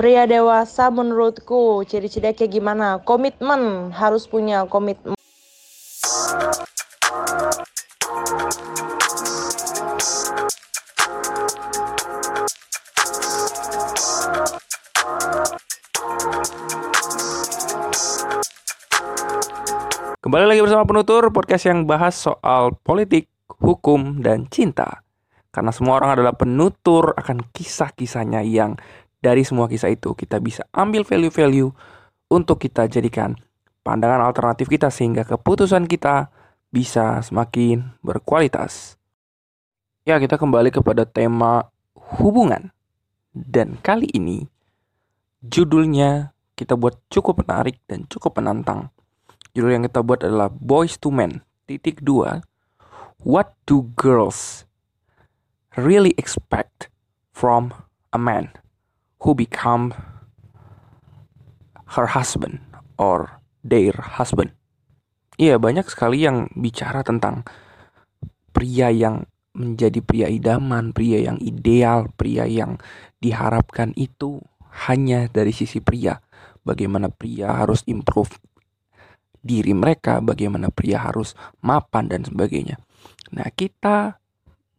Pria dewasa menurutku ciri-cirinya kayak gimana? Komitmen, harus punya komitmen. Kembali lagi bersama penutur podcast yang bahas soal politik, hukum, dan cinta. Karena semua orang adalah penutur akan kisah-kisahnya yang dari semua kisah itu kita bisa ambil value-value untuk kita jadikan pandangan alternatif kita sehingga keputusan kita bisa semakin berkualitas. Ya, kita kembali kepada tema hubungan. Dan kali ini judulnya kita buat cukup menarik dan cukup menantang. Judul yang kita buat adalah Boys to Men. Titik dua. What do girls really expect from a man who become her husband or their husband. Iya, banyak sekali yang bicara tentang pria yang menjadi pria idaman, pria yang ideal, pria yang diharapkan itu hanya dari sisi pria. Bagaimana pria harus improve diri mereka, bagaimana pria harus mapan dan sebagainya. Nah, kita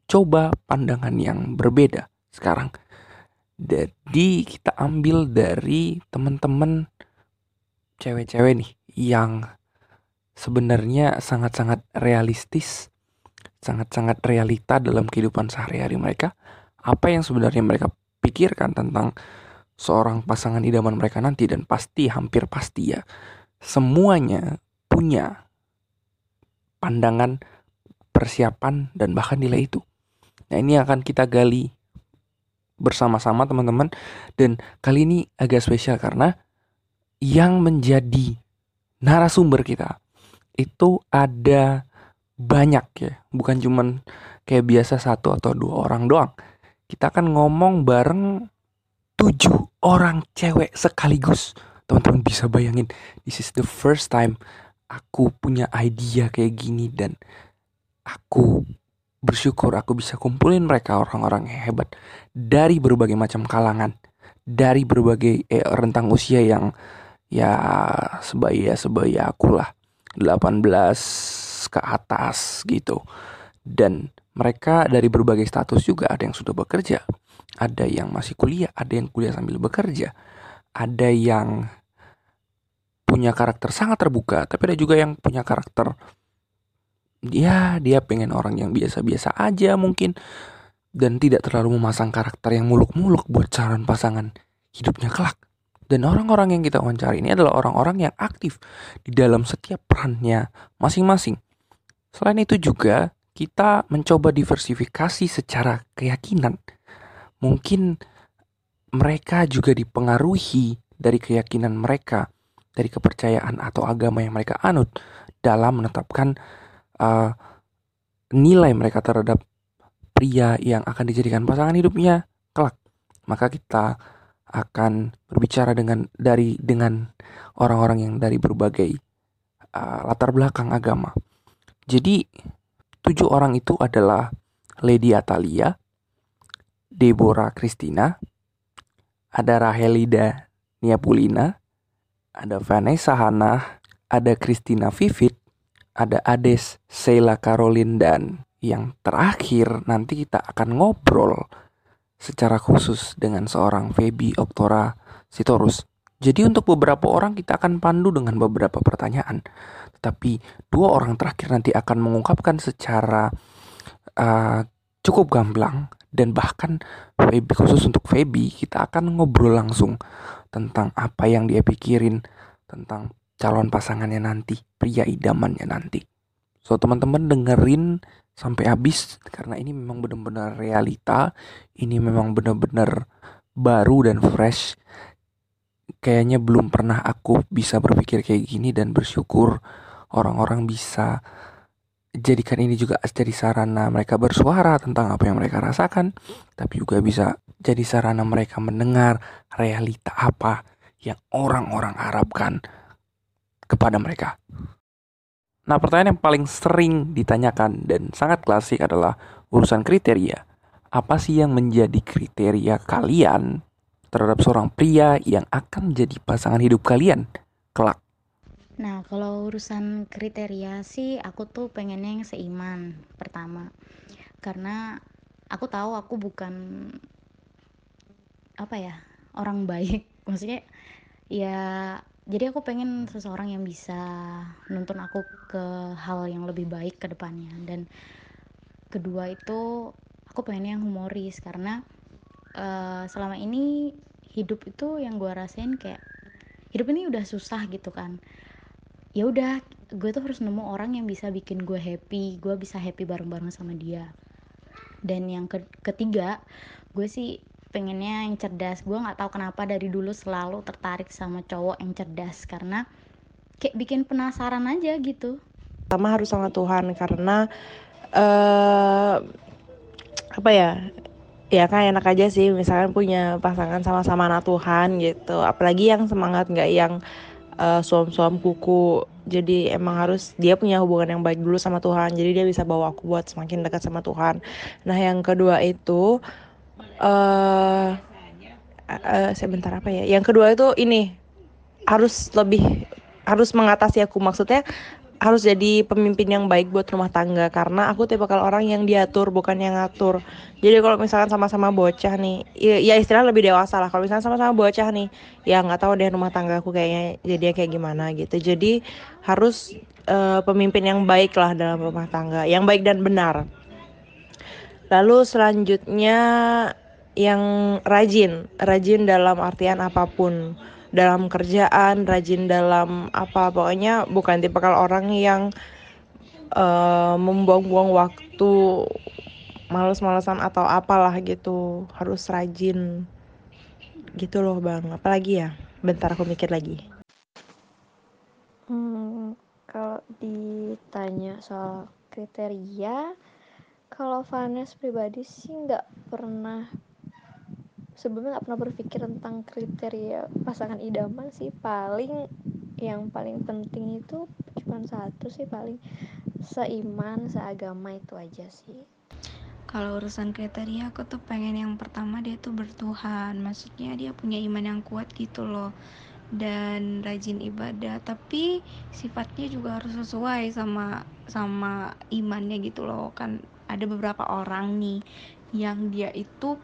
coba pandangan yang berbeda sekarang. Jadi kita ambil dari teman-teman cewek-cewek nih yang sebenarnya sangat-sangat realistis, sangat-sangat realita dalam kehidupan sehari-hari mereka. Apa yang sebenarnya mereka pikirkan tentang seorang pasangan idaman mereka nanti dan pasti hampir pasti ya semuanya punya pandangan persiapan dan bahkan nilai itu. Nah ini akan kita gali bersama-sama teman-teman. Dan kali ini agak spesial karena yang menjadi narasumber kita itu ada banyak ya. Bukan cuman kayak biasa satu atau dua orang doang. Kita akan ngomong bareng tujuh orang cewek sekaligus. Teman-teman bisa bayangin this is the first time aku punya idea kayak gini dan aku bersyukur aku bisa kumpulin mereka orang-orang hebat dari berbagai macam kalangan, dari berbagai eh, rentang usia yang ya sebaya sebaya aku lah. 18 ke atas gitu. Dan mereka dari berbagai status juga ada yang sudah bekerja ada yang masih kuliah ada yang kuliah sambil bekerja ada yang punya karakter sangat terbuka tapi ada juga yang punya karakter ya dia pengen orang yang biasa-biasa aja mungkin dan tidak terlalu memasang karakter yang muluk-muluk buat calon pasangan hidupnya kelak. Dan orang-orang yang kita wawancara ini adalah orang-orang yang aktif di dalam setiap perannya masing-masing. Selain itu juga kita mencoba diversifikasi secara keyakinan. Mungkin mereka juga dipengaruhi dari keyakinan mereka, dari kepercayaan atau agama yang mereka anut dalam menetapkan uh, nilai mereka terhadap pria yang akan dijadikan pasangan hidupnya kelak. Maka kita akan berbicara dengan dari dengan orang-orang yang dari berbagai uh, latar belakang agama. Jadi tujuh orang itu adalah Lady Atalia, Deborah Christina, ada Rahelida Niapulina, ada Vanessa Hana, ada Christina Vivit, ada Ades, Sheila Caroline dan yang terakhir nanti kita akan ngobrol secara khusus dengan seorang Feby Oktora Sitorus. Jadi untuk beberapa orang kita akan pandu dengan beberapa pertanyaan. Tetapi dua orang terakhir nanti akan mengungkapkan secara uh, cukup gamblang dan bahkan Feby khusus untuk Feby kita akan ngobrol langsung tentang apa yang dia pikirin tentang calon pasangannya nanti, pria idamannya nanti. So teman-teman dengerin sampai habis karena ini memang benar-benar realita, ini memang benar-benar baru dan fresh. Kayaknya belum pernah aku bisa berpikir kayak gini dan bersyukur orang-orang bisa jadikan ini juga jadi sarana mereka bersuara tentang apa yang mereka rasakan, tapi juga bisa jadi sarana mereka mendengar realita apa yang orang-orang harapkan kepada mereka. Nah, pertanyaan yang paling sering ditanyakan dan sangat klasik adalah urusan kriteria. Apa sih yang menjadi kriteria kalian terhadap seorang pria yang akan menjadi pasangan hidup kalian kelak? Nah, kalau urusan kriteria sih aku tuh pengennya yang seiman pertama. Karena aku tahu aku bukan apa ya, orang baik. Maksudnya ya jadi aku pengen seseorang yang bisa nuntun aku ke hal yang lebih baik ke depannya. Dan kedua itu aku pengen yang humoris. Karena uh, selama ini hidup itu yang gue rasain kayak hidup ini udah susah gitu kan. Ya udah gue tuh harus nemu orang yang bisa bikin gue happy gue bisa happy bareng-bareng sama dia. Dan yang ke ketiga gue sih pengennya yang cerdas. Gue nggak tahu kenapa dari dulu selalu tertarik sama cowok yang cerdas karena kayak bikin penasaran aja gitu. Pertama harus sama Tuhan karena uh, apa ya ya kan enak aja sih misalkan punya pasangan sama-sama anak Tuhan gitu. Apalagi yang semangat nggak yang uh, suam-suam kuku. Jadi emang harus dia punya hubungan yang baik dulu sama Tuhan jadi dia bisa bawa aku buat semakin dekat sama Tuhan. Nah yang kedua itu uh, uh, sebentar apa ya? Yang kedua itu ini. Harus lebih harus mengatasi aku. Maksudnya harus jadi pemimpin yang baik buat rumah tangga. Karena aku tipe kalau orang yang diatur bukan yang ngatur. Jadi kalau misalkan sama-sama bocah nih ya, ya istilah lebih dewasa lah. Kalau misalnya sama-sama bocah nih ya nggak tahu deh rumah tangga aku kayaknya jadi kayak gimana gitu. Jadi harus uh, pemimpin yang baik lah dalam rumah tangga. Yang baik dan benar. Lalu selanjutnya yang rajin rajin dalam artian apa pun dalam kerjaan, rajin dalam apa pokoknya bukan tipe kalau orang yang uh, membuang-buang waktu males-malesan atau apalah gitu harus rajin. Gitu loh bang. Apalagi ya? Bentar aku mikir lagi. Hmm, kalau ditanya soal kriteria kalau Vanes pribadi sih nggak pernah sebelumnya nggak pernah berpikir tentang kriteria pasangan idaman sih. Paling yang paling penting itu cuma satu sih paling seiman seagama itu aja sih. Kalau urusan kriteria aku tuh pengen yang pertama dia tuh bertuhan. Maksudnya dia punya iman yang kuat gitu loh. Dan rajin ibadah. Tapi sifatnya juga harus sesuai sama sama imannya gitu loh. Kan ada beberapa orang nih yang dia itu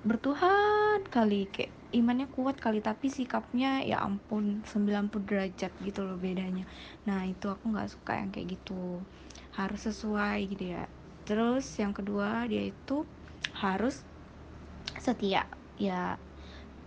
bertuhan kali kayak imannya kuat kali tapi sikapnya ya ampun 90 derajat gitu loh bedanya. Nah itu aku nggak suka yang kayak gitu. Harus sesuai gitu ya. Terus yang kedua dia itu harus setia. Ya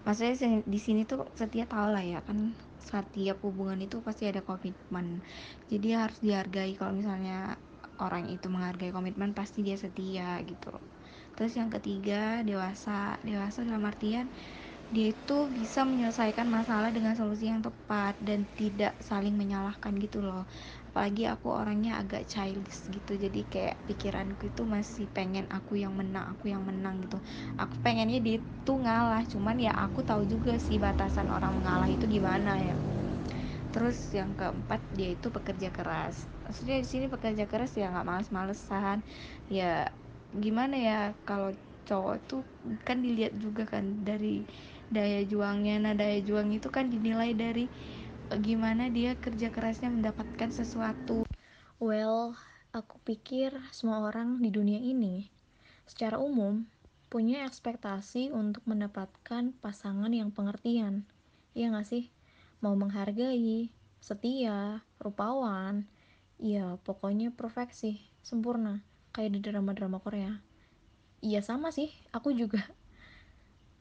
maksudnya di sini tuh setia tau lah ya kan setiap hubungan itu pasti ada komitmen. Jadi harus dihargai. Kalau misalnya orang itu menghargai komitmen pasti dia setia gitu loh terus yang ketiga dewasa. Dewasa dalam artian dia itu bisa menyelesaikan masalah dengan solusi yang tepat dan tidak saling menyalahkan gitu loh. Apalagi aku orangnya agak childish gitu jadi kayak pikiranku itu masih pengen aku yang menang aku yang menang gitu. Aku pengennya dia tuh ngalah cuman ya aku tahu juga sih batasan orang mengalah itu gimana ya. Terus yang keempat dia itu pekerja keras. Maksudnya di sini pekerja keras ya nggak males-malesan. Ya gimana ya kalau cowok tuh kan dilihat juga kan dari daya juangnya. Nah daya juang itu kan dinilai dari eh, gimana dia kerja kerasnya mendapatkan sesuatu. Well aku pikir semua orang di dunia ini secara umum punya ekspektasi untuk mendapatkan pasangan yang pengertian. Iya gak sih? Mau menghargai setia rupawan ya pokoknya perfeksi sempurna kayak di drama-drama Korea. Iya sama sih. Aku juga.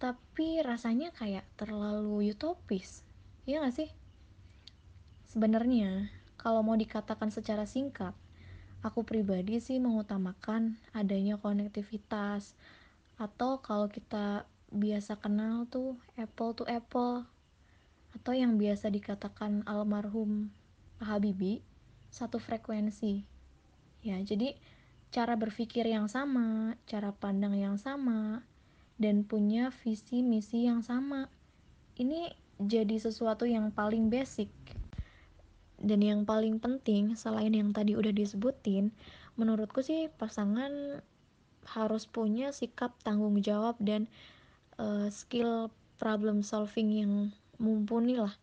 Tapi rasanya kayak terlalu utopis. Iya gak sih? Sebenarnya kalau mau dikatakan secara singkat aku pribadi sih mengutamakan adanya konektivitas atau kalau kita biasa kenal tuh apple to apple atau yang biasa dikatakan almarhum Habibie satu frekuensi. Ya jadi cara berpikir yang sama, cara pandang yang sama, dan punya visi misi yang sama. Ini jadi sesuatu yang paling basic. Dan yang paling penting selain yang tadi udah disebutin, menurutku sih pasangan harus punya sikap tanggung jawab dan uh, skill problem solving yang mumpuni lah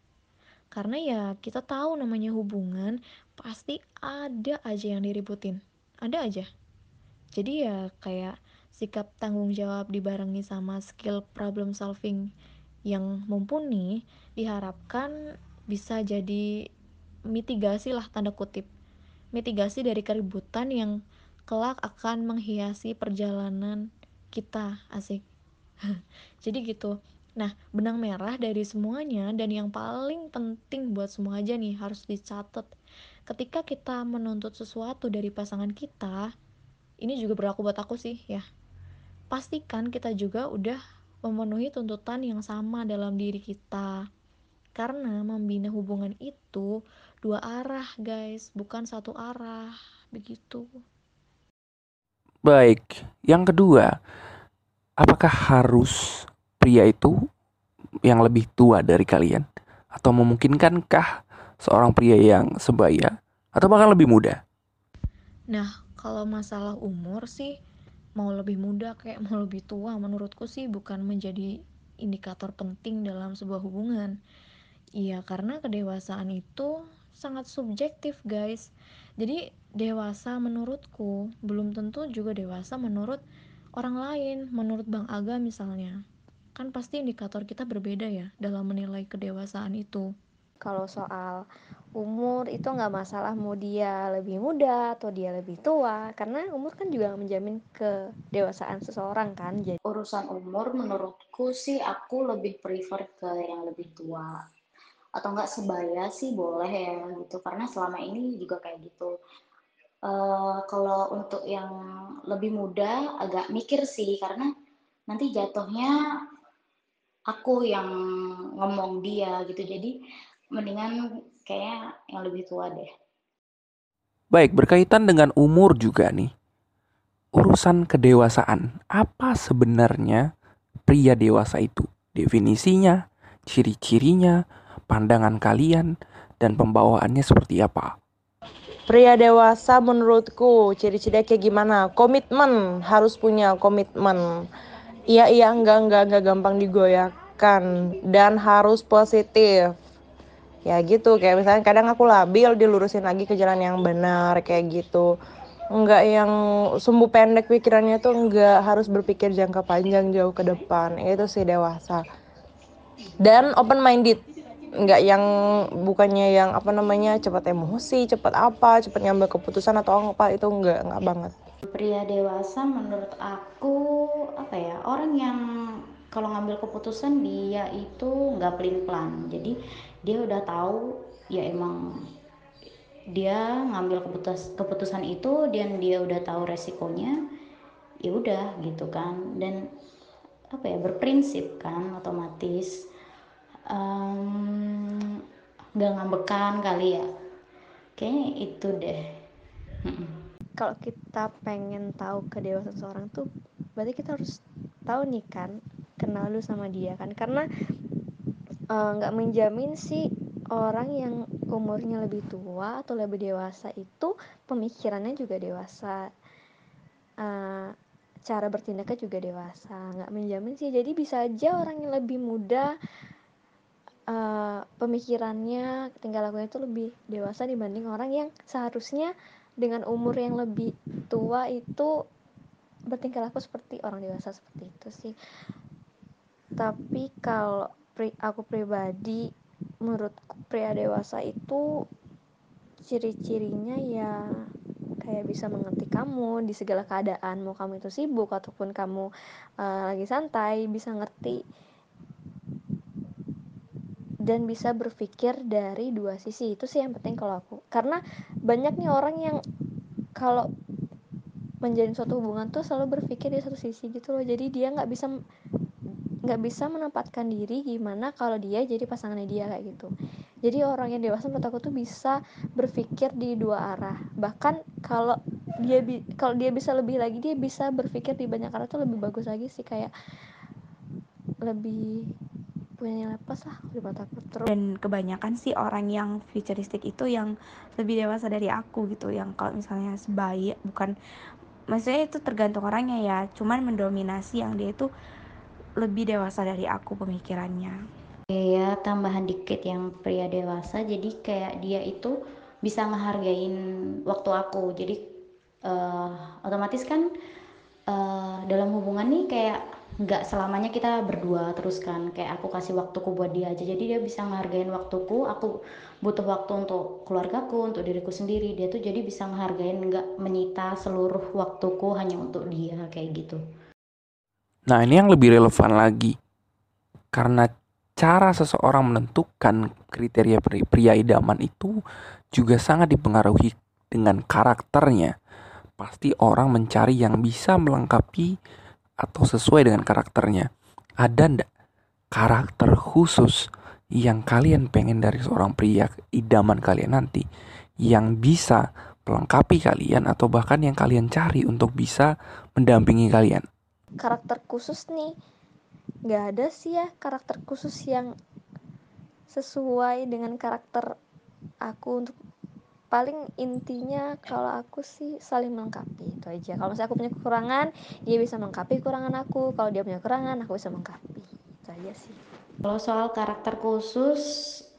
karena ya kita tahu namanya hubungan pasti ada aja yang diributin ada aja. Jadi ya kayak sikap tanggung jawab dibarengi sama skill problem solving yang mumpuni diharapkan bisa jadi mitigasi lah tanda kutip. Mitigasi dari keributan yang kelak akan menghiasi perjalanan kita asik. Jadi gitu. Nah benang merah dari semuanya dan yang paling penting buat semua aja nih harus dicatat ketika kita menuntut sesuatu dari pasangan kita ini juga berlaku buat aku sih ya. Pastikan kita juga udah memenuhi tuntutan yang sama dalam diri kita. Karena membina hubungan itu dua arah guys. Bukan satu arah. Begitu. Baik, yang kedua, apakah harus pria itu yang lebih tua dari kalian? Atau memungkinkankah seorang pria yang sebaya atau bahkan lebih muda? Nah, kalau masalah umur sih mau lebih muda kayak mau lebih tua menurutku sih bukan menjadi indikator penting dalam sebuah hubungan. Iya, karena kedewasaan itu sangat subjektif, guys. Jadi, dewasa menurutku belum tentu juga dewasa menurut orang lain, menurut Bang Aga misalnya. Kan pasti indikator kita berbeda ya dalam menilai kedewasaan itu. Kalau soal umur itu nggak masalah mau dia lebih muda atau dia lebih tua karena umur kan juga menjamin kedewasaan seseorang kan jadi urusan umur menurutku sih aku lebih prefer ke yang lebih tua. Atau enggak sebaya sih boleh ya gitu. Karena selama ini juga kayak gitu. Uh, kalau untuk yang lebih muda agak mikir sih karena nanti jatuhnya aku yang ngomong dia gitu. Jadi mendingan kayaknya yang lebih tua deh Baik, berkaitan dengan umur juga nih. Urusan kedewasaan, apa sebenarnya pria dewasa itu? Definisinya, ciri-cirinya, pandangan kalian, dan pembawaannya seperti apa? Pria dewasa menurutku ciri-cirinya kayak gimana? Komitmen, harus punya komitmen. Iya iya enggak enggak enggak gampang digoyahkan dan harus positif. Ya gitu kayak misalnya kadang aku labil dilurusin lagi ke jalan yang benar kayak gitu. Enggak yang sumbu pendek pikirannya tuh enggak harus berpikir jangka panjang jauh ke depan. Itu sih dewasa. Dan open minded nggak yang bukannya yang apa namanya cepat emosi cepat apa cepat ngambil keputusan atau apa itu nggak nggak banget pria dewasa menurut aku apa ya orang yang kalau ngambil keputusan dia itu nggak pelin pelan jadi dia udah tahu ya emang dia ngambil keputus keputusan itu dan dia udah tahu resikonya ya udah gitu kan. Dan apa ya berprinsip kan otomatis nggak um, ngambekan kali ya. Kayaknya itu deh. Kalau kita pengen tahu kedewasaan seseorang tuh berarti kita harus tahu nih kan kenal lu sama dia kan. Karena nggak uh, menjamin sih orang yang umurnya lebih tua atau lebih dewasa itu pemikirannya juga dewasa. Uh, cara bertindaknya juga dewasa. Nggak menjamin sih. Jadi bisa aja orang yang lebih muda uh, pemikirannya tinggal lakunya itu lebih dewasa dibanding orang yang seharusnya dengan umur yang lebih tua itu bertingkah laku seperti orang dewasa seperti itu sih. Tapi kalau pri, aku pribadi menurut pria dewasa itu ciri-cirinya ya kayak bisa mengerti kamu di segala keadaan. Mau kamu itu sibuk ataupun kamu uh, lagi santai bisa ngerti dan bisa berpikir dari dua sisi. Itu sih yang penting kalau aku. Karena banyak nih orang yang kalau menjalin suatu hubungan tuh selalu berpikir di satu sisi gitu loh. Jadi dia nggak bisa nggak bisa menempatkan diri gimana kalau dia jadi pasangannya dia kayak gitu. Jadi orang yang dewasa menurut aku tuh bisa berpikir di dua arah. Bahkan kalau dia bi kalau dia bisa lebih lagi dia bisa berpikir di banyak arah tuh lebih bagus lagi sih kayak lebih punya nilai plus lah di mata aku. Terus dan kebanyakan sih orang yang futuristik itu yang lebih dewasa dari aku gitu yang kalau misalnya sebaik bukan maksudnya itu tergantung orangnya ya. Cuman mendominasi yang dia itu lebih dewasa dari aku pemikirannya. Ya tambahan dikit yang pria dewasa jadi kayak dia itu bisa ngehargain waktu aku. Jadi uh, otomatis kan uh, dalam hubungan nih kayak nggak selamanya kita berdua terus kan. Kayak aku kasih waktuku buat dia aja. Jadi dia bisa ngehargain waktuku. Aku butuh waktu untuk keluargaku untuk diriku sendiri. Dia tuh jadi bisa ngehargain nggak menyita seluruh waktuku hanya untuk dia kayak gitu nah ini yang lebih relevan lagi karena cara seseorang menentukan kriteria pria idaman itu juga sangat dipengaruhi dengan karakternya. Pasti orang mencari yang bisa melengkapi atau sesuai dengan karakternya. Ada ndak karakter khusus yang kalian pengen dari seorang pria idaman kalian nanti yang bisa melengkapi kalian atau bahkan yang kalian cari untuk bisa mendampingi kalian? Karakter khusus nih. Nggak ada sih ya karakter khusus yang sesuai dengan karakter aku untuk paling intinya kalau aku sih saling melengkapi itu aja. Kalau misalnya aku punya kekurangan dia bisa melengkapi kekurangan aku. Kalau dia punya kekurangan aku bisa melengkapi itu aja sih. Kalau soal karakter khusus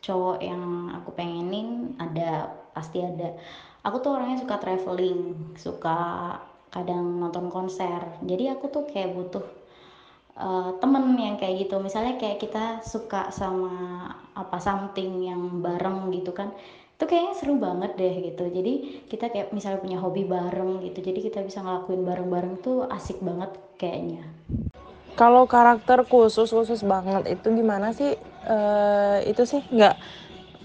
cowok yang aku pengenin ada pasti ada. Aku tuh orangnya suka traveling suka kadang nonton konser. Jadi aku tuh kayak butuh uh, temen yang kayak gitu. Misalnya kayak kita suka sama apa something yang bareng gitu kan itu kayaknya seru banget deh gitu. Jadi kita kayak misalnya punya hobi bareng gitu jadi kita bisa ngelakuin bareng-bareng tuh asik banget kayaknya. Kalau karakter khusus khusus banget itu gimana sih? Uh, itu sih nggak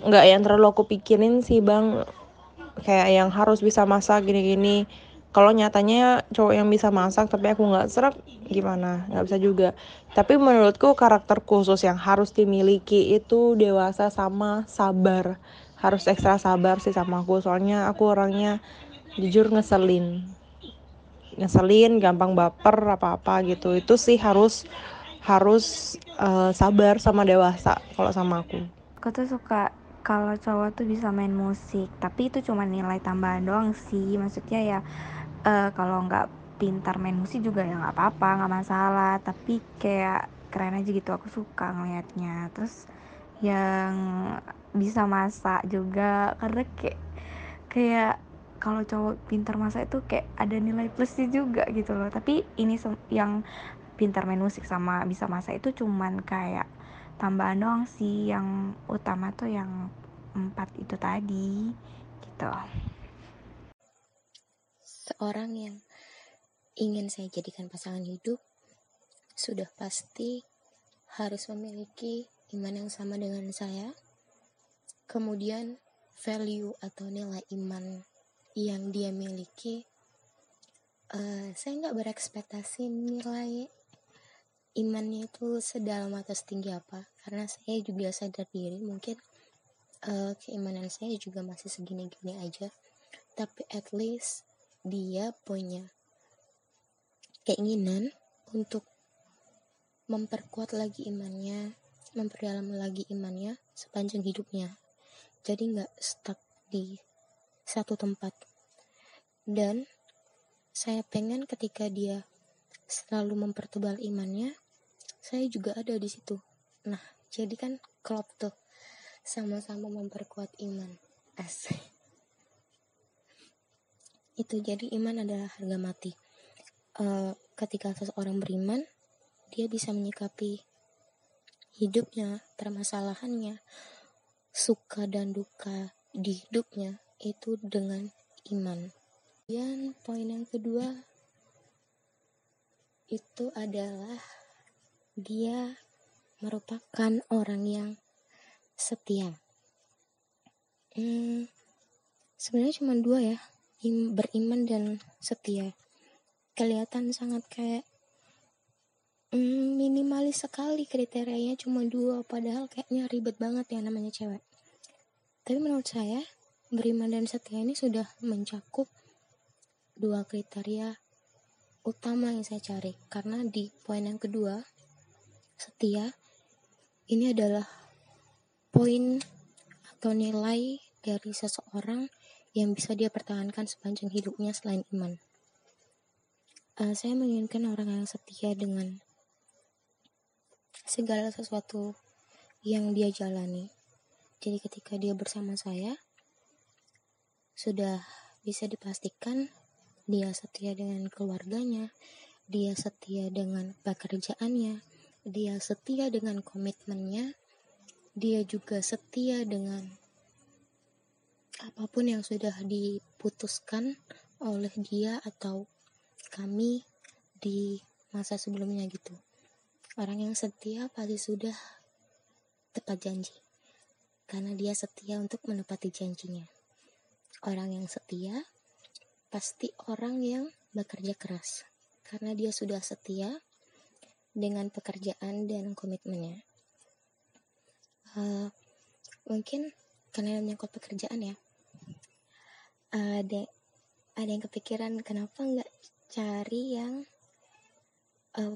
nggak yang terlalu aku pikirin sih bang. Kayak yang harus bisa masak gini-gini kalau nyatanya cowok yang bisa masak tapi aku nggak serap gimana? Nggak bisa juga. Tapi menurutku karakter khusus yang harus dimiliki itu dewasa sama sabar. Harus ekstra sabar sih sama aku. Soalnya aku orangnya jujur ngeselin. Ngeselin gampang baper apa apa gitu. Itu sih harus harus uh, sabar sama dewasa kalau sama aku. Aku tuh suka kalau cowok tuh bisa main musik. Tapi itu cuma nilai tambahan doang sih. Maksudnya ya uh, kalau nggak pintar main musik juga ya nggak apa-apa nggak masalah. Tapi kayak keren aja gitu aku suka ngelihatnya terus yang bisa masak juga karena kayak kayak kalau cowok pintar masak itu kayak ada nilai plusnya juga gitu loh. Tapi ini yang pintar main musik sama bisa masak itu cuman kayak tambahan doang sih. Yang utama tuh yang empat itu tadi gitu seorang yang ingin saya jadikan pasangan hidup sudah pasti harus memiliki iman yang sama dengan saya. Kemudian value atau nilai iman yang dia miliki, uh, saya nggak berekspektasi nilai imannya itu sedalam atau setinggi apa, karena saya juga sadar diri mungkin uh, keimanan saya juga masih segini-gini aja. Tapi at least dia punya keinginan untuk memperkuat lagi imannya, memperdalam lagi imannya sepanjang hidupnya. Jadi nggak stuck di satu tempat. Dan saya pengen ketika dia selalu mempertebal imannya, saya juga ada di situ. Nah, jadi kan klop tuh sama-sama memperkuat iman. Asik itu jadi iman adalah harga mati. Uh, ketika seseorang beriman dia bisa menyikapi hidupnya permasalahannya suka dan duka di hidupnya itu dengan iman. Dan poin yang kedua itu adalah dia merupakan orang yang setia. Hmm, sebenarnya cuma dua ya im, beriman dan setia. Kelihatan sangat kayak mm, minimalis sekali kriterianya cuma dua. Padahal kayaknya ribet banget yang namanya cewek. Tapi menurut saya beriman dan setia ini sudah mencakup dua kriteria utama yang saya cari. Karena di poin yang kedua setia ini adalah poin atau nilai dari seseorang yang bisa dia pertahankan sepanjang hidupnya selain iman. Uh, saya menginginkan orang yang setia dengan segala sesuatu yang dia jalani. Jadi ketika dia bersama saya, sudah bisa dipastikan dia setia dengan keluarganya, dia setia dengan pekerjaannya, dia setia dengan komitmennya, dia juga setia dengan apa pun yang sudah diputuskan oleh dia atau kami di masa sebelumnya gitu. Orang yang setia pasti sudah tepat janji karena dia setia untuk menepati janjinya. Orang yang setia pasti orang yang bekerja keras karena dia sudah setia dengan pekerjaan dan komitmennya. Uh, mungkin karena menyangkut pekerjaan ya, ada ada yang kepikiran kenapa nggak cari yang uh,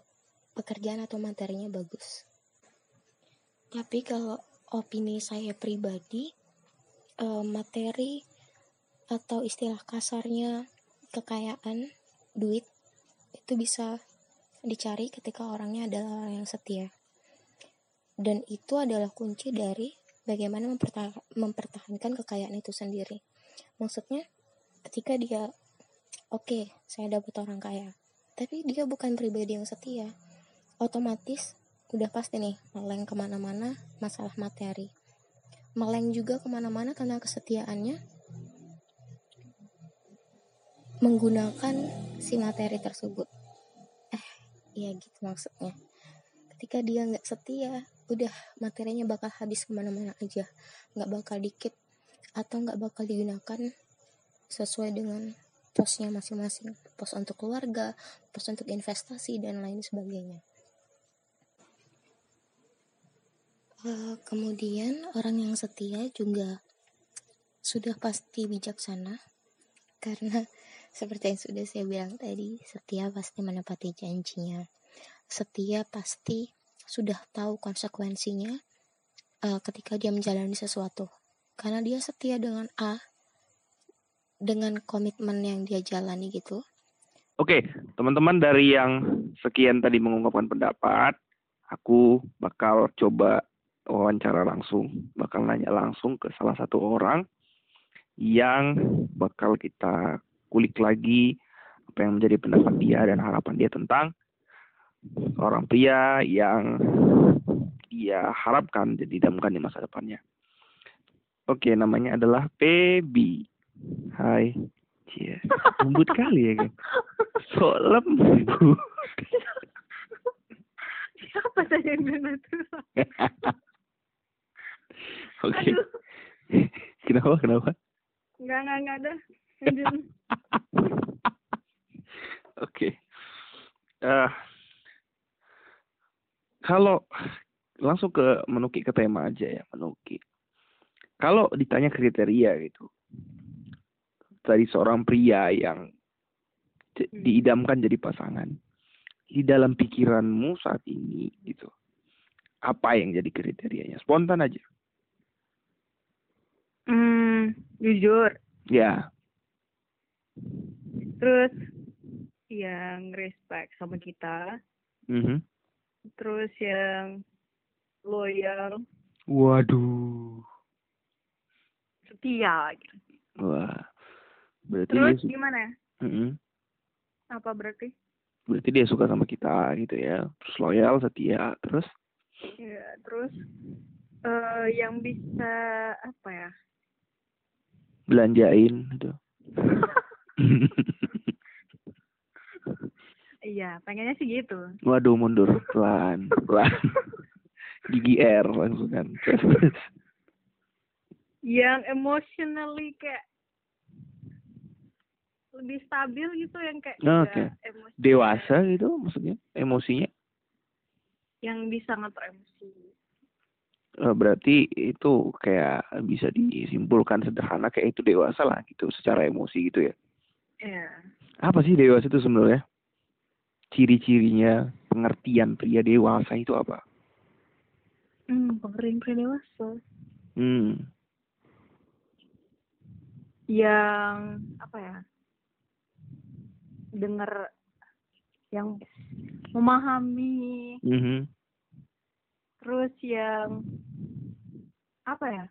pekerjaan atau materinya bagus. Tapi kalau opini saya pribadi, uh, materi atau istilah kasarnya kekayaan, duit itu bisa dicari ketika orangnya adalah orang yang setia. Dan itu adalah kunci dari bagaimana mempertahankan kekayaan itu sendiri maksudnya ketika dia oke okay, saya dapat orang kaya. Tapi dia bukan pribadi yang setia. Otomatis udah pasti nih meleng ke mana-mana masalah materi. Meleng juga ke mana-mana karena kesetiaannya menggunakan si materi tersebut. Eh iya gitu maksudnya. Ketika dia nggak setia udah materinya bakal habis ke mana-mana aja. Nggak bakal dikit atau nggak bakal digunakan sesuai dengan posnya masing-masing. Pos untuk keluarga pos untuk investasi dan lain sebagainya. Uh, kemudian orang yang setia juga sudah pasti bijaksana. Karena seperti yang sudah saya bilang tadi setia pasti menepati janjinya. Setia pasti sudah tahu konsekuensinya uh, ketika dia menjalani sesuatu karena dia setia dengan A dengan komitmen yang dia jalani gitu. Oke, teman-teman dari yang sekian tadi mengungkapkan pendapat, aku bakal coba wawancara langsung, bakal nanya langsung ke salah satu orang yang bakal kita kulik lagi apa yang menjadi pendapat dia dan harapan dia tentang seorang pria yang dia harapkan didamkan di masa depannya. Oke, namanya adalah Pebi. Hai. Cie, lembut kali ya kan. So lembut. Siapa saya yang itu? Oke. Kenapa? Kenapa? Enggak, enggak, enggak ada. Oke. Uh, kalau langsung ke menuki ke tema aja ya, menuki kalau ditanya kriteria gitu dari seorang pria yang hmm. diidamkan jadi pasangan di dalam pikiranmu saat ini gitu apa yang jadi kriterianya? Spontan aja. Hmm jujur. Ya. Terus yang respect sama kita. Mm -hmm. terus yang loyal. Waduh setia gitu. Wah. Berarti Terus dia gimana? Mm -hmm. Apa berarti? Berarti dia suka sama kita gitu ya. Terus loyal, setia, terus? Iya, terus uh, yang bisa apa ya? Belanjain gitu. Iya, pengennya sih gitu. Waduh, mundur pelan, pelan. Gigi R langsung kan yang emotionally kayak lebih stabil gitu yang kayak oh, okay. emosi. Dewasa gitu maksudnya emosinya? Yang bisa ngatur emosi. Oh, berarti itu kayak bisa disimpulkan sederhana kayak itu dewasa lah gitu secara emosi gitu ya? Yeah. apa sih dewasa itu sebenarnya? Ciri-cirinya pengertian pria dewasa itu apa? Hmm pengertian pria dewasa. Hmm yang apa ya dengar yang memahami mm -hmm. terus yang apa ya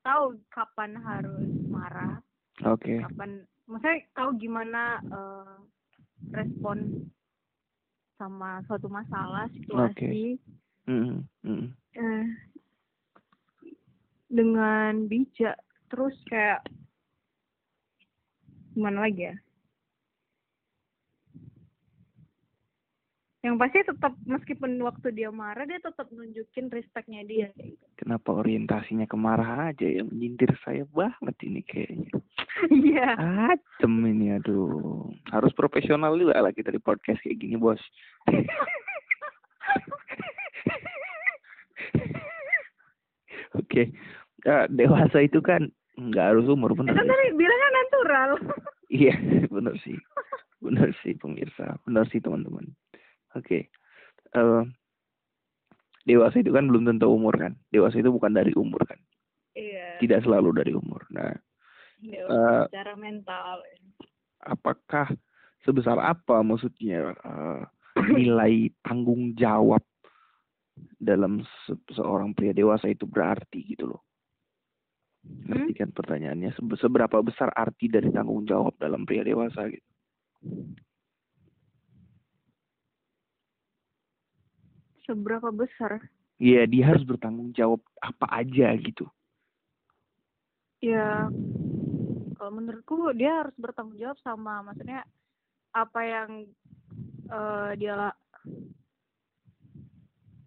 tahu kapan harus marah Oke. kapan maksudnya tahu gimana eh, respon sama suatu masalah situasi Mm, mm. eh, dengan bijak terus kayak gimana lagi ya yang pasti tetap meskipun waktu dia marah dia tetap nunjukin respectnya dia kayak gitu Kenapa orientasinya kemarah aja yang menyindir saya banget ini kayaknya. iya Acem ini aduh. Harus profesional juga lah kita di podcast kayak gini, Bos. Oke. Eh, dewasa itu kan nggak harus umur bener kan ya? tadi bilangnya natural Iya, benar sih. Benar sih pemirsa, benar sih teman-teman. Oke. Eh, dewasa itu kan belum tentu umur kan. Dewasa itu bukan dari umur kan. iya Tidak selalu dari umur. Nah, Dewasa Eh, secara mental apakah sebesar apa maksudnya eh, nilai tanggung jawab dalam se- seorang pria dewasa itu berarti gitu loh. Ngerti kan pertanyaannya Sebe- seberapa besar arti dari tanggung jawab dalam pria dewasa gitu. seberapa besar Iya, dia harus bertanggung jawab apa aja gitu. ya kalau menurutku dia harus bertanggung jawab sama maksudnya apa yang eh, dia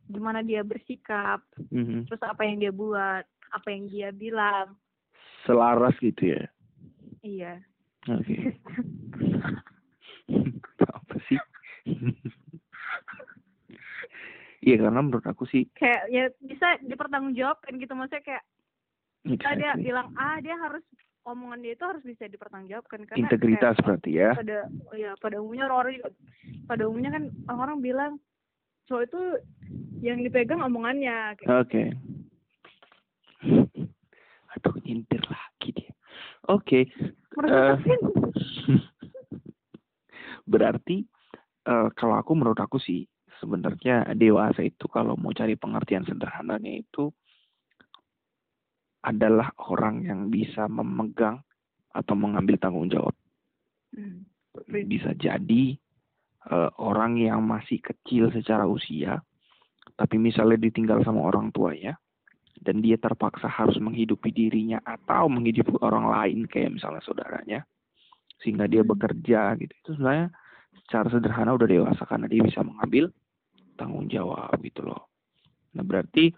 gimana dia bersikap Mhm. terus apa yang dia buat apa yang dia bilang Selaras gitu ya. iya Oke. apa sih? Iya karena menurut aku sih kayak ya bisa dipertanggungjawabkan gitu maksudnya kayak kita dia bilang ah dia harus omongan dia itu harus bisa dipertanggungjawabkan karena integritas kayak berarti ya. pada ya pada umumnya orang-orang juga pada umumnya kan orang-orang bilang cowok itu yang dipegang omongannya Oke. Aduh nyindir lagi dia. Oke. Eh, berarti eh, kalau aku menurut aku sih sebenarnya dewasa itu kalau mau cari pengertian sederhananya itu adalah orang yang bisa memegang atau mengambil tanggung jawab. Hmm. Bisa jadi eh, orang yang masih kecil secara usia, tapi misalnya ditinggal sama orang tuanya, dan dia terpaksa harus menghidupi dirinya atau menghidupi orang lain kayak misalnya saudaranya, sehingga dia bekerja gitu. Itu sebenarnya secara sederhana udah dewasa karena dia bisa mengambil tanggung jawab gitu loh. Nah berarti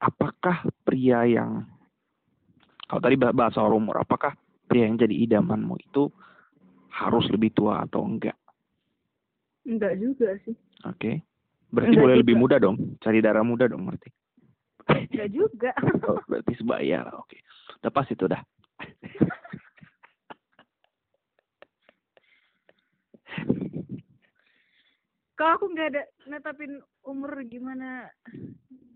apakah pria yang kalau tadi bah- bahas soal umur, apakah pria yang jadi idamanmu itu harus lebih tua atau enggak? enggak juga sih Oke. Berarti Enggak boleh juga. lebih muda dong, cari darah muda dong berarti. Enggak juga Oh, berarti sebaya lah, oke. Udah pas itu dah. kalau aku nggak ada netapin umur gimana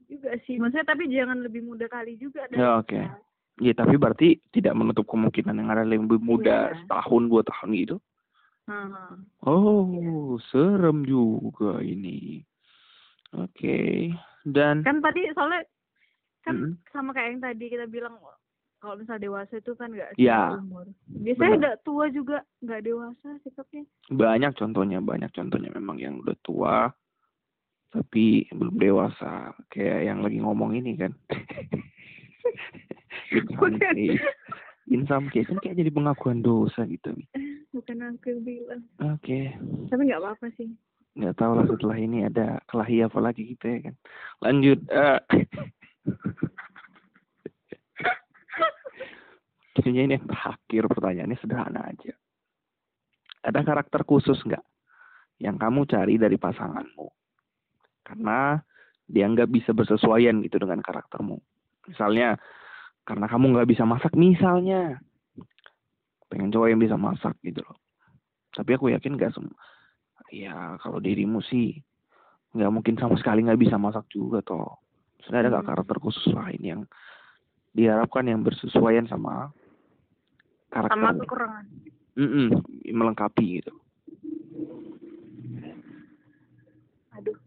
juga sih maksudnya tapi jangan lebih muda kali juga Ya, oke. kita. Iya, tapi berarti tidak menutup kemungkinan yang ada lebih muda Iya. setahun dua tahun gitu. Heeh. Oh, serem juga ini. Oke. Dan kan tadi soalnya kan Mm. sama kayak yang tadi kita bilang kalau misal dewasa itu kan nggak Ya. umur biasanya udah tua juga nggak dewasa sikapnya banyak contohnya, banyak contohnya memang yang udah tua tapi belum dewasa kayak yang lagi ngomong ini kan. in some case, in some case kan kayak jadi pengakuan dosa gitu. bukan aku yang bilang Oke, tapi nggak apa-apa sih nggak tahu lah setelah ini ada kelahi apa lagi gitu ya kan. Lanjut. eh. Kayaknya ini yang terakhir pertanyaannya sederhana aja. Ada karakter khusus nggak yang kamu cari dari pasanganmu? Karena dia nggak bisa bersesuaian gitu dengan karaktermu. Misalnya karena kamu nggak bisa masak misalnya. Pengen cowok yang bisa masak gitu loh. Tapi aku yakin nggak semua. Ya kalau dirimu sih nggak mungkin sama sekali nggak bisa masak juga toh. Sudah ada nggak Hmm. karakter khusus lain yang diharapkan yang bersesuaian sama karakter sama kekurangan melengkapi gitu. aduh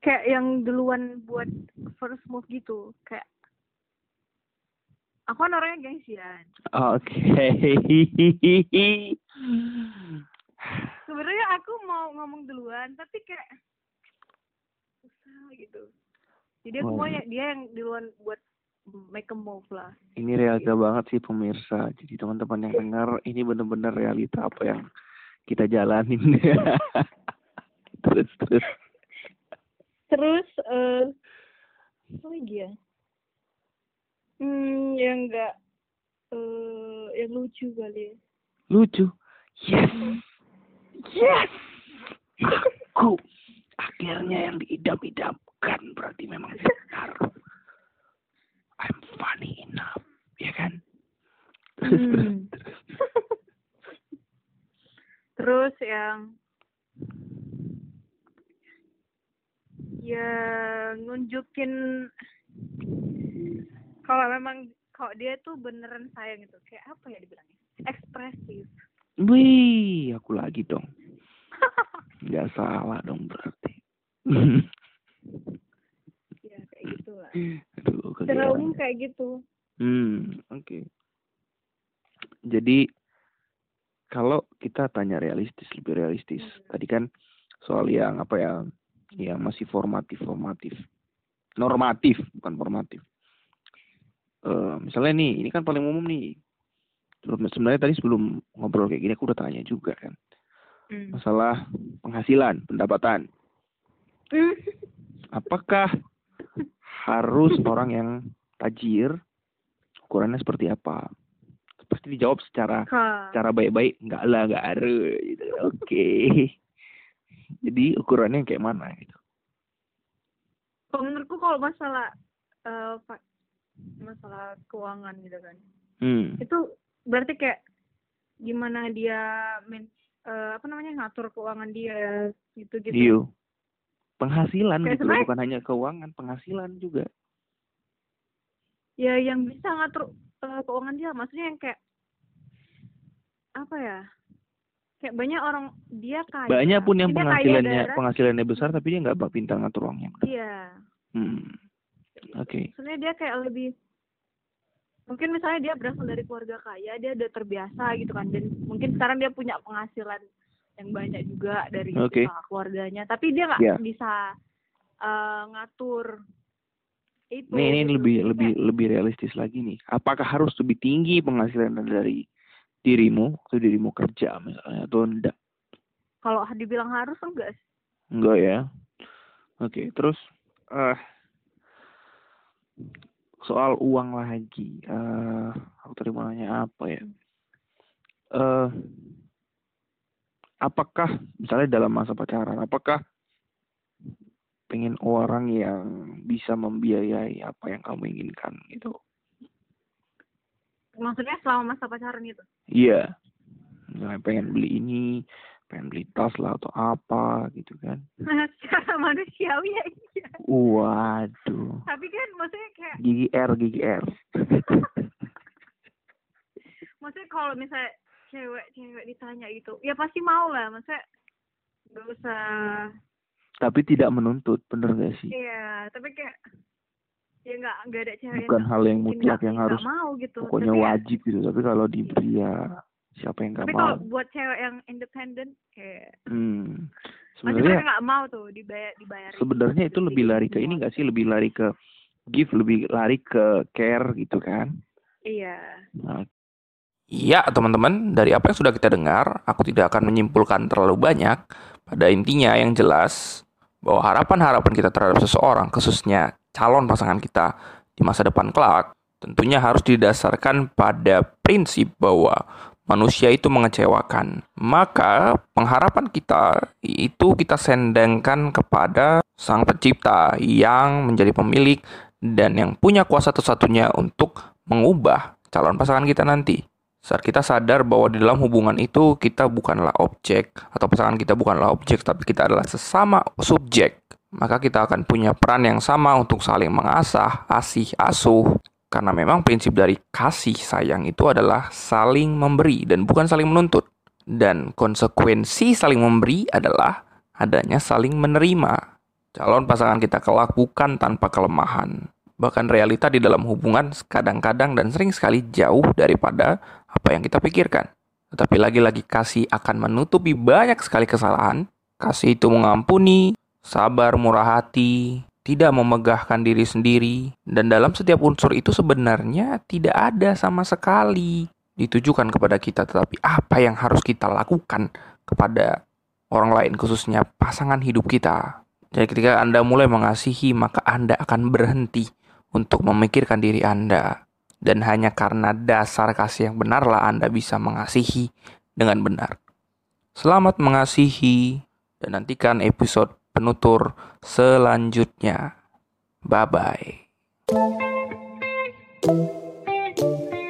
kayak yang duluan buat first move gitu kayak aku kan orangnya gengsian Oke. sebenarnya aku mau ngomong duluan tapi kayak susah gitu jadi aku Oh. mau ya dia yang duluan buat make a move lah Ini realita banget sih pemirsa. Jadi teman-teman yang dengar ini benar-benar realita apa yang kita jalanin. terus terus. terus eh apa lagi ya hmm yang enggak eh yang lucu kali ya Lucu. Yes. Yes. Aku akhirnya yang diidam-idamkan berarti memang benar. I'm funny enough, ya kan? Terus terus. Hmm. terus yang ya nunjukin kalau memang kalau dia tuh beneran sayang gitu kayak apa ya dibilangnya ekspresif Wih, aku lagi dong. Nggak salah dong berarti. ya kayak gitulah Aduh, secara umum kayak gitu Hmm, oke. Jadi kalau kita tanya realistis, lebih realistis. Tadi kan soal yang apa ya, yang masih formatif, formatif, normatif, bukan formatif. Eh, misalnya nih, ini kan paling umum nih. Sebenarnya tadi sebelum ngobrol kayak gini aku udah tanya juga kan, Hmm. masalah penghasilan, pendapatan. Apakah harus orang yang tajir ukurannya seperti apa? Pasti dijawab secara Ka- cara baik-baik enggak lah enggak harus gitu. Oke. Jadi ukurannya kayak mana gitu. kalau menurutku kalau masalah eh, fa- masalah keuangan gitu kan Hmm. itu berarti kayak gimana dia men, eh, apa namanya ngatur keuangan dia gitu gitu. Penghasilan Kayak gitu loh, sebenarnya- bukan hanya keuangan, penghasilan juga. ya yang bisa ngatur eh, keuangan dia maksudnya yang kayak apa ya kayak banyak orang dia kaya Banyak pun yang kaya penghasilannya penghasilannya besar tapi dia nggak pintar ngatur uangnya. iya Hmm. Oke. maksudnya dia kayak lebih mungkin misalnya dia berasal dari keluarga kaya dia udah terbiasa gitu kan dan mungkin sekarang dia punya penghasilan yang banyak juga dari Oke. uh, keluarganya tapi dia nggak Ya. bisa uh, ngatur itu Nih ini gitu. lebih Jadi lebih lebih realistis lagi nih. Apakah harus lebih tinggi penghasilan dari dirimu atau dirimu kerja misalnya atau enggak? kalau dibilang harus enggak sih. Enggak ya. Oke, terus eh soal uang lagi. eh aku tadi mau nanya apa ya? Eh apakah misalnya dalam masa pacaran, apakah pengen orang yang bisa membiayai apa yang kamu inginkan gitu? maksudnya selama masa pacaran itu Iya. Misalnya pengen beli ini, pengen beli tas lah atau apa gitu kan. secara manusiawi ya iya Waduh. tapi kan maksudnya kayak Gigi R, gigi R. maksudnya kalau misalnya cewek-cewek ditanya gitu ya pasti mau lah maksudnya gak usah Tapi tidak menuntut, bener gak sih? iya tapi kayak ya nggak nggak ada cewek Bukan hal yang mutlak nggak- yang nggak harus mau gitu pokoknya tapi wajib gitu. Tapi kalau diberi ya siapa yang tapi gak kalau mau? buat cewek yang independen kayak Hmm. Sebenarnya nggak mau tuh dibayar dibayar sebenarnya itu lebih lari ke ini gak sih? Lebih lari ke give, lebih lari ke care gitu kan? iya Nah, Iya, teman-teman, dari apa yang sudah kita dengar, aku tidak akan menyimpulkan terlalu banyak. Pada intinya yang jelas bahwa harapan-harapan kita terhadap seseorang, khususnya calon pasangan kita di masa depan kelak, tentunya harus didasarkan pada prinsip bahwa manusia itu mengecewakan. Maka pengharapan kita itu kita sendengkan kepada Sang Pencipta yang menjadi pemilik dan yang punya kuasa satu-satunya untuk mengubah calon pasangan kita nanti. Saat kita sadar bahwa di dalam hubungan itu kita bukanlah objek atau pasangan kita bukanlah objek tapi kita adalah sesama subjek, maka kita akan punya peran yang sama untuk saling mengasah, asih, asuh. Karena memang prinsip dari kasih sayang itu adalah saling memberi dan bukan saling menuntut. Dan konsekuensi saling memberi adalah adanya saling menerima. Calon pasangan kita kelak bukan tanpa kelemahan. Bahkan realita di dalam hubungan kadang-kadang dan sering sekali jauh daripada apa yang kita pikirkan. Tetapi lagi-lagi kasih akan menutupi banyak sekali kesalahan. Kasih itu mengampuni, sabar, murah hati, tidak memegahkan diri sendiri, dan dalam setiap unsur itu sebenarnya tidak ada sama sekali ditujukan kepada kita, tetapi apa yang harus kita lakukan kepada orang lain, khususnya pasangan hidup kita. Jadi ketika Anda mulai mengasihi, maka Anda akan berhenti untuk memikirkan diri Anda. Dan hanya karena dasar kasih yang benarlah Anda bisa mengasihi dengan benar. Selamat mengasihi dan nantikan episode penutur selanjutnya. Bye-bye.